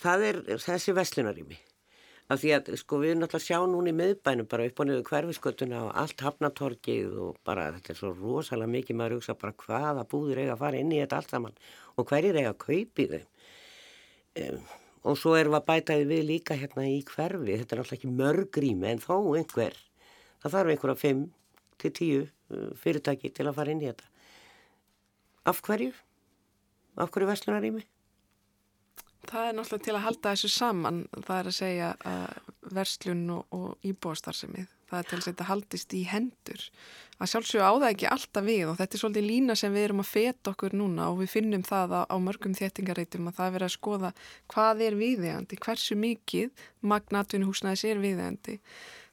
það er þessi veslunarími af því að sko við náttúrulega sjá núna í miðbænum bara upp og niður hverfiskötuna og allt hafnatorgið og bara þetta er svo rosalega mikið maður hugsa bara hvaða búður eiga að fara inn í þetta allt saman og hverjir eiga að kaupi þeim um, og svo erum við að bætaði við líka hérna í hverfi þetta er náttúrulega ekki mörg rými en þó einhver það þarf einhverja 5 til 10 fyrirtæki til að fara inn í þetta af hverju? af hverju veslunarími? Það er náttúrulega til að halda þessu saman, það er að segja að verslun og, og íbúastarsemið, það er til að þetta haldist í hendur. Að sjálfsögja á það ekki alltaf við og þetta er svolítið lína sem við erum að feta okkur núna og við finnum það á, á mörgum þéttingareitum að það er verið að skoða hvað er viðegandi, hversu mikið magnatvinhúsnaðis er viðegandi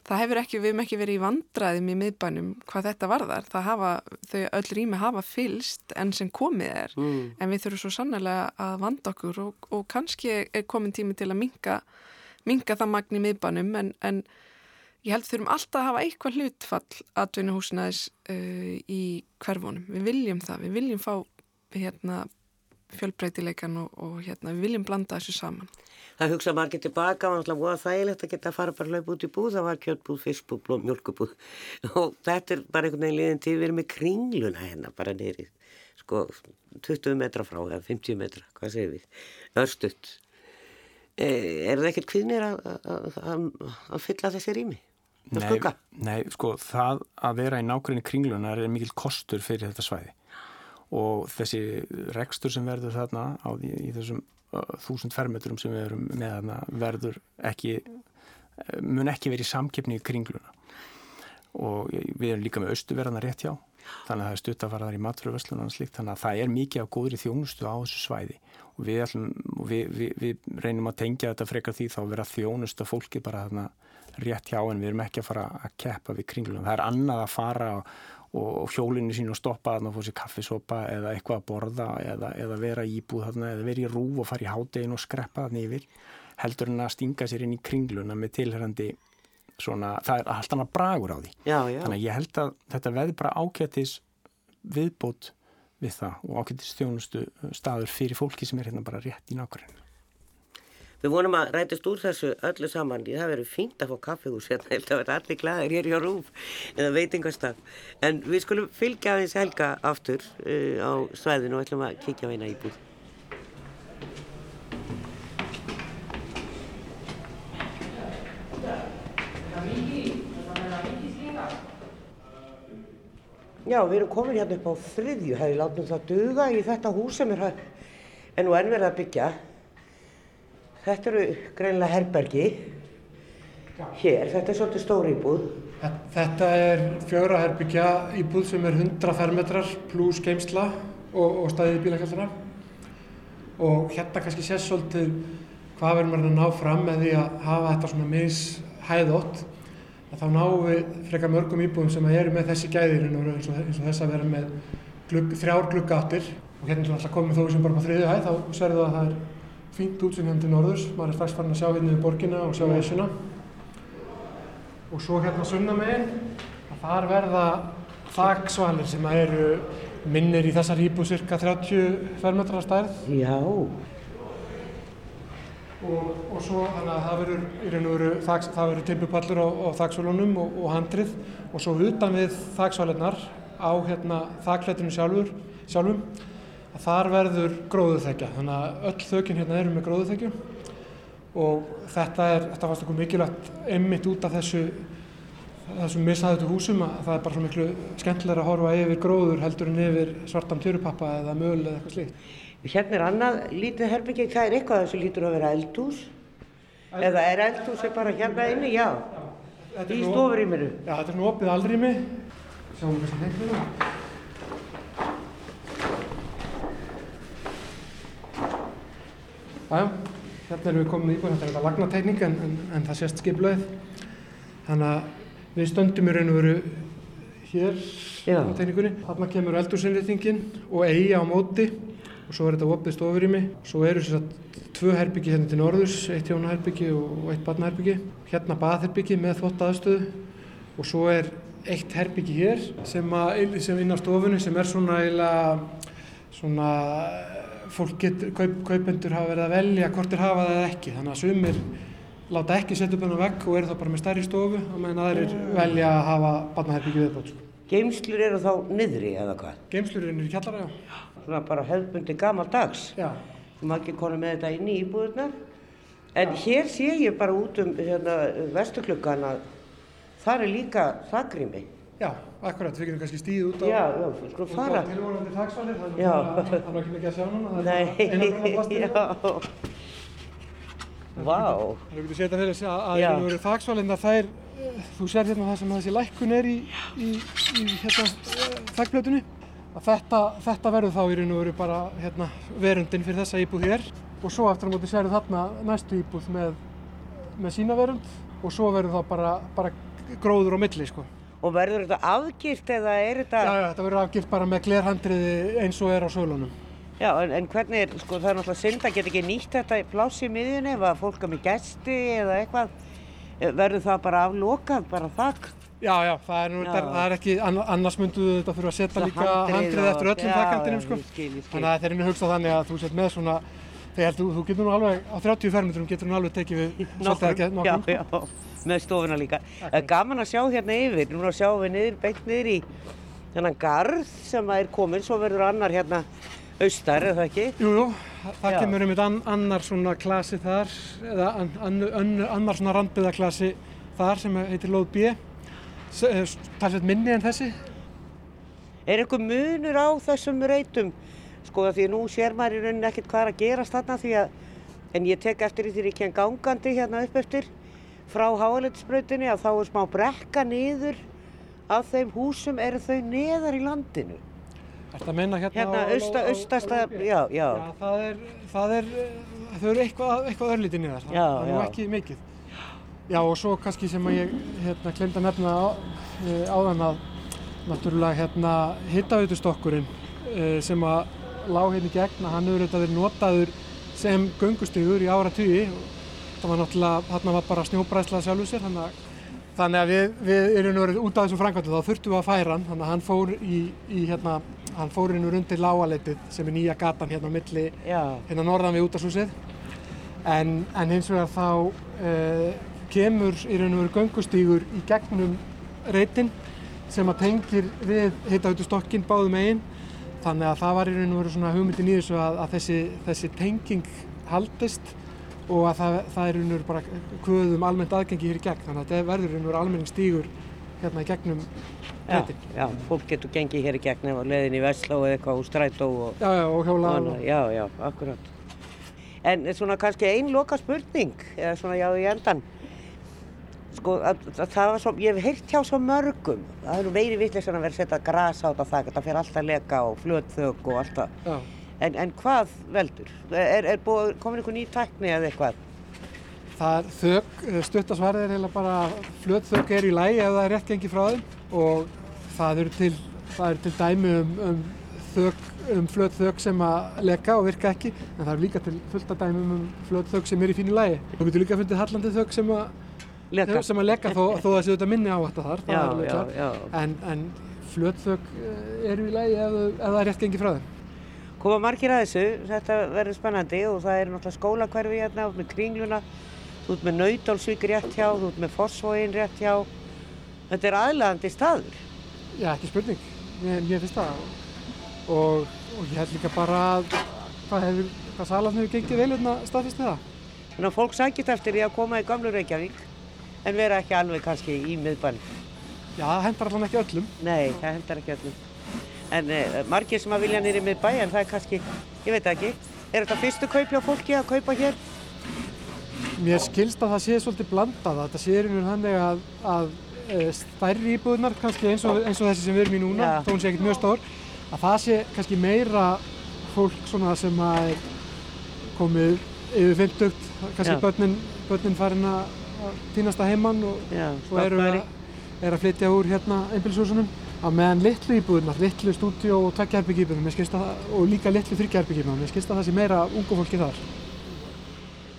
það hefur ekki, við hefum ekki verið í vandraðum í miðbænum hvað þetta varðar. Það hafa, þau öll rými hafa fylst enn sem komið er. Mm. en við þurfum svo sannlega að vanda okkur og, og kannski er komin tími til að minga, minga það magn í miðbænum. En, en ég held þurfum alltaf að hafa eitthvað hlutfall aðdunahúsnaðis uh, í hverfunum, við viljum það. Við viljum fá hérna fjölbreytileikan og, og hérna, við viljum blanda þessu saman. Það hugsa margir tilbaka og það var þægilegt að geta að fara bara hlaup út í búð, það var kjöttbúð, fiskbúð, mjölkubúð og þetta er bara einhvern veginn liðin til við erum með kringluna hérna bara neyri, sko 20 metra frá eða 50 metra, hvað segir við, örstutt. E, er það ekkert kvinnir að fylla þessi rými? Nei, nei, sko það að vera í nákvæmni kringlunar er mikil kostur fyrir þetta svæði og þessi rekstur sem verður þarna á því í þessum þúsund fermetrum sem við erum með þarna verður ekki mun ekki verið í samkeppni í kringluna. Og við erum líka með austuverðana rétt hjá þannig að það er stutt að fara þar í slikt þannig að það er mikið af góðri þjónustu á þessu svæði. Og við, ætlum, við, við, við reynum að tengja þetta frekar því þá vera þjónustu að fólki bara þarna rétt hjá en við erum ekki að fara að keppa við kringlunum. Það er annað að fara og, og hjólinu sín og stoppa þarna og fóra sér kaffisopa eða eitthvað að borða eða, eða vera íbúð þarna eða vera í rúf og fara í hádegin og skreppa þarna yfir heldur en að stinga sér inn í kringluna með tilherrandi svona, það er allt annað bragur á því. Já, já. Þannig að ég held að þetta veði bara ákjættis viðbót við það og ákjættis þjónustu staður fyrir fólki sem er hérna bara rétt í nákvæmlega. Við vonum að rætast úr þessu öllu saman. Það verður fínt að fá kaffihús hérna. Ég held að vera allir glæðir hér hjá Rúf eða veitingastaf. En við skulum fylgja aðeins helga aftur uh, á svæðinu og ætlum að kíkja á eina íbúð. Já, við erum komin hérna upp á þriðju. Það er látnum það duga í þetta hús sem er, er nú ennverð að byggja. Þetta eru greinlega herbergi hér, þetta er svolítið stóri íbúð. Þetta er fjögra herbyggja íbúð sem er 100 fermetrar pluss geimsla og, og staðið í bílakjaldara. Og hérna kannski sést svolítið hvað verður maður að ná fram með því að hafa þetta svona mishæðótt. Þá náum við frekar mörgum íbúðum sem eru með þessi gæðir eins og, eins og þess að vera með glugg, þrjár gluggáttir. Og hérna er alltaf komið þó sem bara á þriðju hæð, þá serðu að það er fínt útsyn hérna til norðurs, maður er strax farin að sjá hérna við borgina og sjá Esjuna. Og svo hérna sunna megin að þar verða þaksvalir sem eru minnir í þessar íbúð cirka 30 fermetrar stærð. Já. og, og svo þannig að það verður í raun og veru það verður timpupallur á, á þaksvalunum og, og handrið. Og svo utan við þaksvalinnar á hérna þaklettinu sjálfur sjálfum þar verður gróðuþekja þannig að öll þökinn hérna eru með gróðuþekju og þetta er, þetta fannst okkur mikilvægt einmitt út af þessu þessum mishæðutu húsum að það er bara svo miklu skemmtilega að horfa yfir gróður heldur en yfir svartan törupappa eða möl eða eitthvað slíkt. Hérna er annað lítið herbyggi, það er eitthvað sem lítur að vera eldhús Eld... eða er eldhúsi bara hérna inni, já, já í stofurýminu. Já, þetta er nú opið aldrými, sjáum við þessi leiknum. Jájá, hérna erum við komin í íbúin, þetta er eitthvað lagnatekník en, en, en það sést skiplaðið. Þannig að við stöndum í raun og veru hér á tekníkunni. Þarna kemur eldursinnréttingin og eigi á móti og svo er þetta opið stofurými. Svo eru að tvö herbyggi hérna til norðurs, eitt hjónaherbyggi og eitt barnaherbyggi. Hérna baðherbyggi með þvottaðstöðu og svo er eitt herbyggi hér sem, að, sem inn á stofunni sem er svona eiginlega svona fólk getur, kaup, kaupendur hafa verið að velja hvort þeir hafa það eða ekki þannig að sumir láta ekki setja upp hennar vekk og eru þá bara með stærri stofu og meðan aðrir velja að hafa barnaherbyggju viðbátt sko. Geimslur eru þá niðri eða hvað? Geimslur eru niður kjallara, já. Svona bara hefðbundi gammal dags. Já. Þú má ekki kona með þetta inn í íbúðunar. En já. hér sé ég bara út um hérna, vestuklukkan að það er líka þakrými. Já, akkurat, við getum kannski stíðið út á Já, já, sko fara. tilvonandi taksvalir þannig að það er ekki mikið að sjá núna það Nei, er já. Vá. Þú getur setjað fyrir að, að það eru taksvalinna þær þú sér hérna það sem þessi lækkun er í, í, í hérna þakkblötunni að þetta, þetta verður þá í raun og veru bara hérna verundin fyrir þessa íbúð hér. Og svo aftur á móti sérðu þarna næstu íbúð með, með sína verund. Og svo verður þá bara, bara gróður á milli sko Og verður þetta afgilt eða er þetta... Já, já, þetta verður afgilt bara með glerhandriði eins og er á sölunum. Já, en, en hvernig er, sko, það er náttúrulega synd að geta ekki nýtt þetta pláss í miðjunni ef að fólk er með gæsti eða eitthvað. Verður það bara aflokað, bara þakk? Já, já, það er, nú, það er ekki, annars myndu þetta fyrir að setja líka handrið eftir öllum þakkandinum, sko. Skil, skil. Þannig að þetta er einu hugstað þannig að þú set með svona, þegar þú, þú getur nú alveg, á 30 fermetrum getur nú alveg tekið við svolítið ekki nokkrum. Já, já með stofuna líka. Það er gaman að sjá hérna yfir, núna sjáum við niður, beint niður í þennan garð sem er komin, svo verður annar hérna austar, er það ekki? Jú, jú, það Já. kemur eitt annar svona klasi þar, eða an, an, an, annar svona randbyðaklasi þar sem heitir Lóð B, eh, talsveit minni en þessi. Er eitthvað munur á þessum reytum? Sko því að nú sér maður í rauninni ekkert hvað er að gerast þarna því að, en ég tek eftir því þegar ég ken gangandi hérna upp eftir frá háaleitisbrautinni að þá er smá brekka niður af þeim húsum. Eru þau neðar í landinu. Er þetta að minna hérna, Hérna, austa, austasta, já, já, Já, það er, það er, þau eru eitthvað, eitthvað örlítið niðar, það, Já, það er ekki mikið. Já, og svo kannski sem að ég hérna, glemt að nefna á, e, áðan að náttúrulega hérna hittavitustokkurinn e, sem að lág hérna í gegn að hann hefur þetta verið notaður sem göngustygur í áratugi. og það var náttúrulega, þarna var bara snjóbræðsla sjálfur sér, þannig að Þannig að við, við erum verið út af þessum framkvæmdu þá þurftum við að færa hann, þannig að hann fór í, í hérna, hann fór inn undir lágaleitið sem er nýja gatan hérna á milli já, hérna norðan við útashúsið en, en hins vegar þá uh, kemur í raun og veru göngustígur í gegnum reytin sem að tengir við hittautu báðum megin. Þannig að það var í raun og veru svona hugmyndin í þessu að, að þessi, þessi tenging haldist og að það, það er raun og veru bara kvöðum almennt aðgengi hér í gegn þannig að þetta verður raun og veru almenning stígur hérna í gegnum já, reytin já, fólk getur gengið hér í gegn ef að leiðin í Vestló eða eitthvað úr strætó og, Já, já, og hjóla og, já, já, akkurat. En svona kannski ein loka spurning, eða svona já í endan. Sko, að, að, það var svo, ég hef heyrt hjá svo mörgum, það er nú meiri vittlesan að vera að setja gras á þetta þak, þetta fer alltaf leka og flötþök og alltaf. En, en hvað veldur? Er, er búið, komin einhver ný tækni eða eitthvað? Það þök, stuttasvarið er heila bara flöt þök er í lægi ef það er rétt gengið frá þeim og það eru til, það eru til dæmi um, um, þök, um flöt þök sem að leka og virka ekki en það eru líka til fullt af dæmi um flöt þök sem er í fínu lægi. Þú getur líka fundið hallandi þök sem að, Leka? sem að leka þó, þó að það sé þetta minni á þetta þar, það Já, er alveg klart. En, en flöt þök eru í lægi ef, ef það er rétt gengið frá þeim. Koma margir að þessu, þetta verður spennandi og það er náttúrulega skólakverfi hérna út með kringluna, þú ert með Nautálsvík rétt hjá, þú ert með Fossvógin rétt hjá. Þetta er aðlagandi staður. Já, ekki spurning. Mér, mér finnst það. Og, og ég held líka bara að hvað, hefur, hvað salan hefur gengið vel hérna staðfesti það. Þannig að fólk sækist eftir því að koma í gamlu Reykjavík en vera ekki alveg kannski í miðbann. Já, það hendar allan ekki öllum. Nei, það hendar ekki öllum. En eh, margir sem að vilja nýri miðbæ en það er kannski, ég veit ekki, er þetta fyrstu kaup hjá fólki að kaupa hér? Mér skilst að það sé svolítið blandað. að Þetta sé í rauninu þannig að, að e, stærri íbúðunar, kannski eins og, eins og þessi sem við erum í núna, Já. þó hún sé ekkert mjög stór, að það sé kannski meira fólk svona sem að komið yfir 50, kannski Já. börnin, börnin farin að týnast að heimann og, Já, og eru að, er að flytja úr hérna einbilshúsunum á meðan litlu íbúðunar, litlu stúdíu og tveggjaherbyggjýbunum og líka litlu þryggjaherbyggjýbunum, mér skilst að það sé meira ungu fólki þar.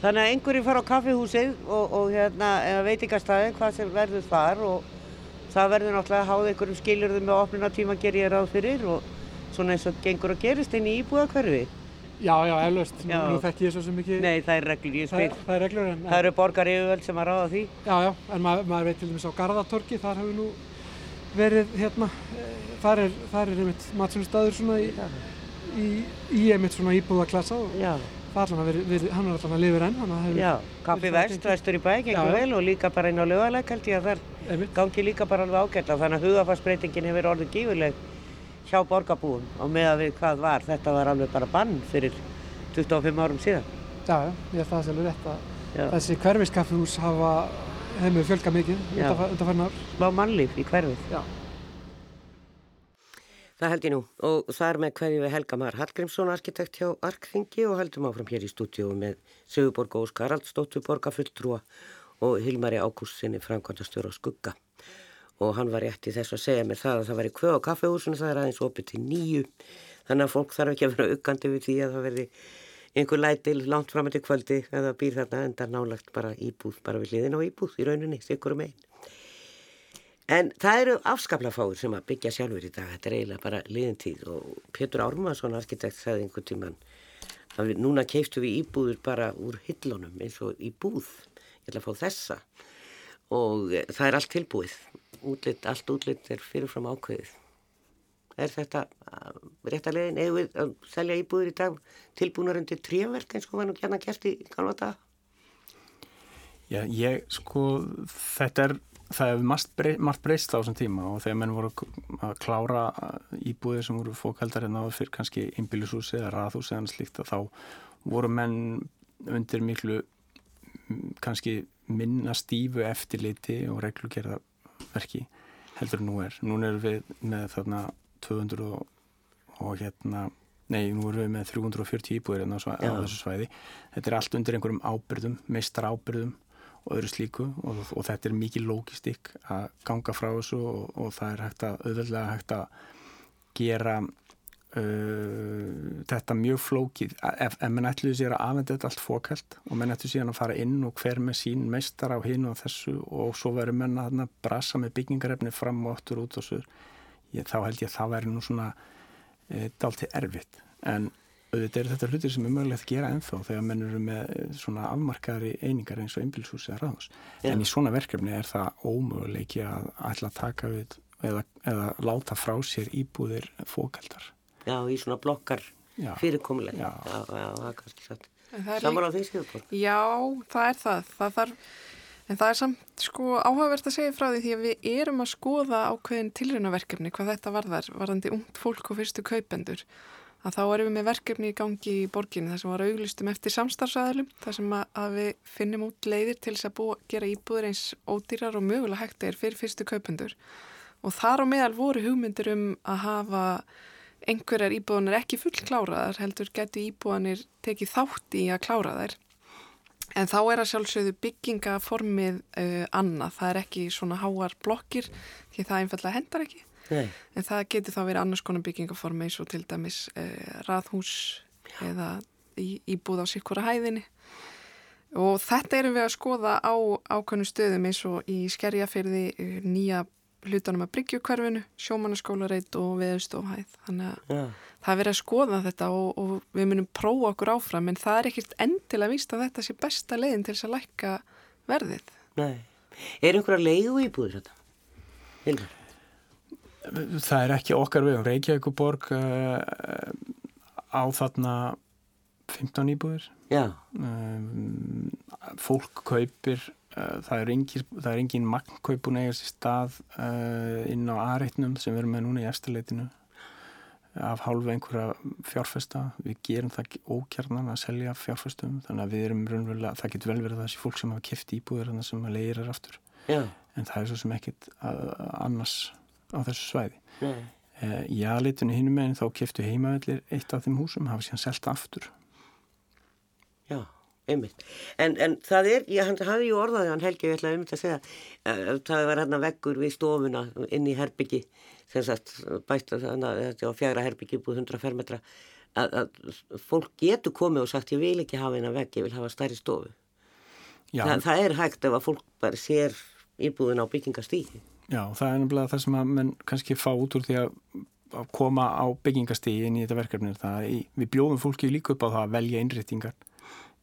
Þannig að einhverju fara á kaffihúsið og, og hérna, eða veitingastæði, hvað sem verður þar og það verður náttúrulega að háða einhverjum skilurðum með opnunatíma ger ég ráð fyrir og svona eins og gengur að gerist inn í íbúðakverfi. Já, já, eflaust. Nú, þekki ég svo sem ekki, Nei, það er reglur, ég það, spil. það er reglur en, Það eru borgar yfirvöld sem að ráða því. já, já, en maður, maður veit til dæmis á Garðatorki, þar hefur nú verið hérna, þar er, þar er einmitt matsölustæður svona í, í, í einmitt svona íbúðaklassa og Já, það allan að verið, verið, hann er allan að lifir enn, það já, verið vest, vestur í bæ, gengur vel og líka bara inn á lögaleg held ég að þar einmitt, gangi líka bara alveg ágætla. Þannig að hugafarsbreytingin hefur orðið gífurleg hjá borgarbúum og með að við hvað var. Þetta var alveg bara bann fyrir 25 árum síðan. já, ég held að það alveg rétt að þessi hverfiskaffihús hafa, hefur fjölgað mikið Já. undanfarn ár. Smá mannlíf í hverfið. Já. Það held ég nú og það er með hverju við Helga Mar Hallgrímsson arkitekt hjá Arkþingi og heldum áfram hér í stúdíu með Sigurborg Óskar Haraldsdóttur borgarfulltrúa og Hilmari Ágústinni framkvæmdastjóra á Skugga og hann var rétt í þess að segja mér það að það væri kvöð á kaffehúsinu það er aðeins opið til nýju þannig að fólk þarf ekki að vera aukandi við því að það verði einhver lætil langt fram til kvöldi eða býr þarna endar nálagt bara íbúð bara við hliðin á íbúð í rauninni, sikkur um einn En það eru afskaplega fáir sem að byggja sjálfur í dag. Þetta er eiginlega bara liðin tíð og Pétur Ármansson, arkitekt, sagði einhvern tíman að núna keifstu við íbúður bara úr hillunum eins og í búð. Ég ætla að fá þessa og það er allt tilbúið. Útlitt, allt útlitt er fyrirfram ákveðið. Er þetta rétt að leiðin? Eða við að selja íbúður í dag tilbúnar undir tríverk eins og nú gæna gert í dag? Já, ég, sko, þetta er, það hefur margt breyst á þessum tíma og þegar menn voru að klára íbúðir sem voru fókaldar en þá fyrir kannski einbílusúsi eða rathúsi eða slíkt að þá voru menn undir miklu kannski minna stífu eftirliti og reglugerðarverki heldur nú er. Nú erum við með þarna 200 og, og hérna Nei, nú erum við með 340 íbúðir hérna á þessu svæði. Þetta er allt undir einhverjum ábyrðum, meistar ábyrðum og öðru slíku og, og þetta er mikið lógistik að ganga frá þessu og, og það er hægt að auðvöldlega hægt að gera uh, þetta mjög flókið ef, ef mann ætluði sér að afvenda þetta allt fókælt og mann ætluði sér að fara inn og hver með sín meistar á hinn og þessu og svo verður mann að brasa með byggingarefni fram og öttur út og svo ég, þá held ég að það verður nú svona e, dálti erfitt. En auðvitað er þetta hlutir sem er mögulegt að gera ennþá þegar menn eru með eh, svona afmarkaðri einingar eins og einbilshús eða ráðhús. En í svona verkefni er það ómöguleiki að ætla að taka við eða, eða láta frá sér íbúðir fókaldar. Já, í svona blokkar fyrirkomuleg Já, já, já, það er kannski satt. Samar á því síðan Já, það er það, það þarf En það er samt sko áhugavert að segja frá því því að við erum að skoða ákveðin tilrönaverkefni hvað þetta varðar, varðandi ungt fólk og fyrstu kaupendur. Að þá erum við með verkefni í gangi í borginni þar sem var auglistum eftir samstarfsæðalum þar sem að við finnum út leiðir til þess að búa, gera íbúður eins ódýrar og mögulega hægt er fyrir fyrstu kaupendur. Og þar á meðal voru hugmyndir um að hafa einhverjar íbúðanir ekki full kláraðar heldur getur íbúðanir tekið þátt í að klára þær en þá er að sjálfsögðu byggingaformið uh, annað, það er ekki svona háar blokkir því það einfallega hendar ekki Nei. en það getur þá verið annars konar byggingaform eins og til dæmis eh, raðhús Já. eða íbúð á sikkura hæðinni og þetta erum við að skoða á ákveðnum stöðum eins og í skerjafyrði eh, nýja hlutanum að bryggjukverfinu, sjómannaskólareit og viðstofhæð þannig að Já. það er verið að skoða þetta og, og við munum prófa okkur áfram en það er ekkert endilega víst að þetta sé besta leiðin til þess að lækka verðið Nei, er einhverja leiðu íbúður þetta? Hildur? það er ekki okkar við um Reykjavíkuborg uh, á þarna 15 íbúðir um, fólk kaupir það er engin, engin magnkaupun eigast í stað uh, inn á aðreitnum sem við erum með núna í eftirleitinu af hálfu einhverja fjárfesta við gerum það ókjarnan að selja fjárfestum þannig að við erum raunverulega það getur vel verið þessi fólk sem hafa kæft íbúðir sem að leirir aftur Já. en það er svo sem ekkit annars á þessu svæði. Nei. Eh, í aðleitunni hinnum meginn þá keftu heimavellir eitt af þeim húsum, hafa síðan selta aftur. Já, einmitt. En, en það er, ég hafði ju orðaði hann Helgi, ég ætlaði þetta að segja, að það var hérna veggur við stofuna inn í herbyggi, sem sagt bætt að þetta á fjara herbyggi búið 100 fermetra, að, að fólk getur komið og sagt ég vil ekki hafa eina vegg, ég vil hafa stærri stofu. Þa, það er hægt ef að fólk bara sér íbúðin á byggingastíði. Já, það er nefnilega það sem að menn kannski fá út úr því að, koma á byggingastígi inn í þetta verkefni það við bjóðum fólki líka upp á það að velja innréttingar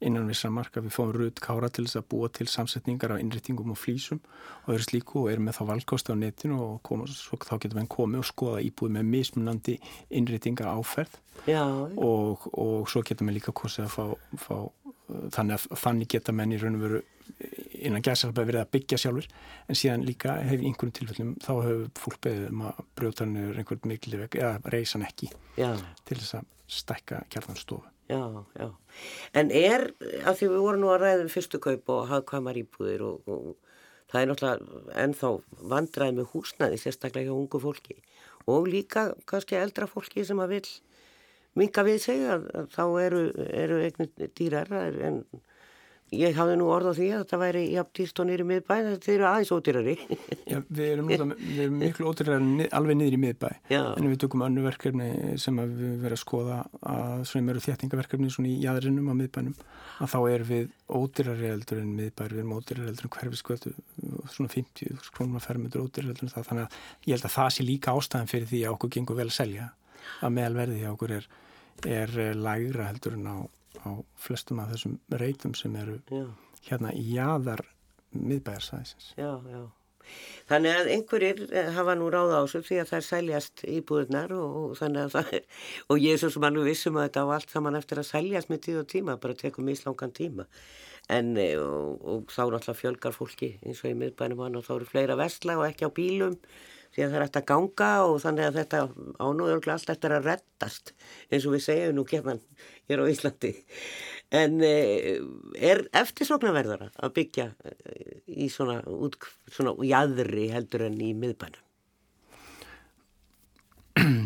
innan við samarka við fáum rutt kára til þess að búa til samsetningar af innréttingum og flýsum og öðru slíku og erum með þá valkosti á netinu og koma, svo, þá getur við komið og skoða íbúið með mismunandi innréttingar áferð og, og svo getur við líka kosið að fá, fá þannig að þannig geta menn í raun og veru innan gæðsalpa verið að byggja sjálfur en síðan líka hefur einhverjum tilfellum þá hefur fólk beðið um að brjóta hann eða reysa hann ekki já. til þess að stækka kjarnanstofu. Já, já. En er, af því við vorum nú að ræða um fyrstu kaup og hafðkvæmar íbúðir og, og það er náttúrulega ennþá vandraði með húsnaði sérstaklega hjá ungu fólki og líka kannski eldra fólki sem að vil minga við segja að þá eru, eru eignir dýrar en Ég hafði nú orð á því að þetta væri jafn dýrst og nýri miðbæ, þetta eru aðeins ódýrari. Já, við erum, við erum miklu ódýrari alveg nýri miðbæ, Já. en við tökum annu verkefni sem við verðum að skoða að svona eru þéttingaverkefni svona í jæðrinum á miðbænum, að þá er við ódýrari eldur en miðbær, við erum ódýrari eldur en hverfiskvöldu, svona 50 krónum að fermetur ódýrari eldur en það, þannig að ég held að það sé líka ástæðan fyrir því að okkur gengur vel að selja, að meðalverði hjá okkur er, er lægra heldur en á á flestum af þessum reytum sem eru já. hérna í jaðar miðbæjarsæðisins. Já, já. Þannig að einhverjir eh, hafa nú ráða á þessu því að það er sæljast íbúðunar og, og þannig að það er, og ég er svo sem alveg vissum að þetta á allt saman eftir að sæljast með tíð og tíma, bara tekum mislangan tíma. En eh, og, og þá náttúrulega fjölgar fólki eins og í miðbænum hann og þá eru fleira vestla og ekki á bílum því að það er eftir að ganga og þannig að þetta ánúðurlega allt eftir að reddast eins og við segjum nú kemur hér á Íslandi. En eh, er eftirsoknaverðara að byggja eh, í svona, út, svona jæðri heldur en í miðbænum?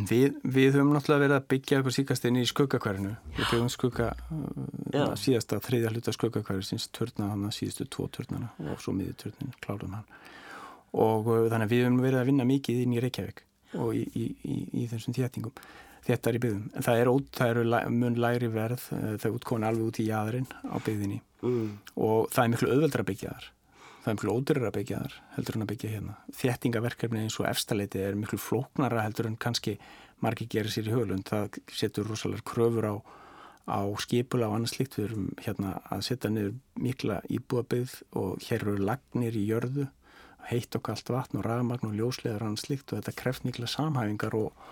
Við, við höfum náttúrulega verið að byggja eitthvað síkast inn í skuggakværinu. Við byggum skugga uh, síðasta þriðja hluta skuggakværi síns törna hann að síðustu tvo törnana og svo miður törnin klárum hann. Og uh, þannig að við höfum verið að vinna mikið inn í Reykjavík og í, í, í, í þessum þéttingum. Þetta er í byggðum. En það eru er mun læri verð það er útkomin alveg út í jæðrin á byggðinni Mm. og það er miklu auðveldra að byggja þar það er miklu ódurra að byggja þar heldur en að byggja hérna þéttingaverkefni eins og efstaleiti er miklu flóknara heldur en kannski margi gerir sér í höglund það setur rosalega kröfur á, á skipula og annars slikt við erum hérna að setja niður mikla íbúabið og hér eru lagnir í jörðu heitt og kallt vatn og rafmagn og ljóslegar og annars slikt og þetta kreft mikla samhæfingar og,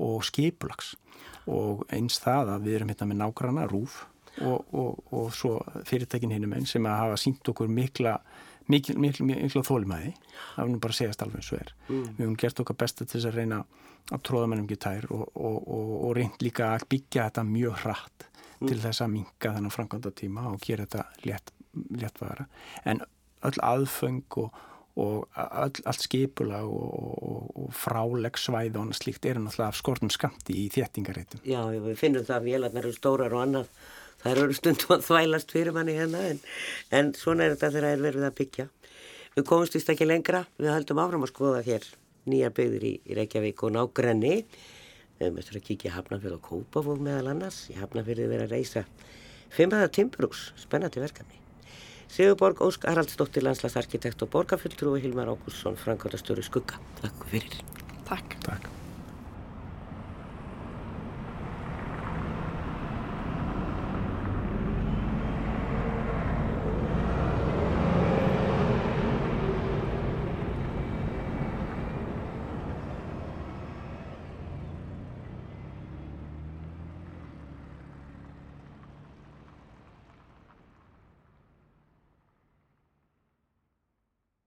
og skipulags. Og eins það að við erum hérna með nágrana rúf og, og, og svo fyrirtækin hinnum einn sem að hafa sínt okkur mikla mikla, mikla, mikla þólumæði það er nú bara að segjast alveg eins og er. Mm. við höfum gert okkar besta til þess að reyna að tróða mennum ekki tær og, og, og, og reynd líka að byggja þetta mjög hratt til þess að minka þennan framkvæmda tíma og gera þetta létt, léttvara. En öll aðföng og, og öll, allt skipula og, og, og frálegsvæð og slíkt eru náttúrulega af skortum skamti í þéttingareitum Já, við finnum það að vélarnar eru stórar og annað. Það eru stundum að þvælast fyrir manni hérna en, en svona er þetta þegar það er verið að byggja. Við komumst vist ekki lengra, við höldum áfram að skoða hér nýja byggðir í, í Reykjavík og nágrenni. Við möttum að kíkja Hafnarfjörð og Kópavóð meðal annars. Í Hafnarfjörði verið að reysa fimmæða timburús, spennandi verkefni. Sigurborg Ósk Haraldsdóttir, landslagsarkitekt og borgarfulltrú og Hilmar Ágússon, Frankóttastöru Skugga. Takk fyrir. Takk. Takk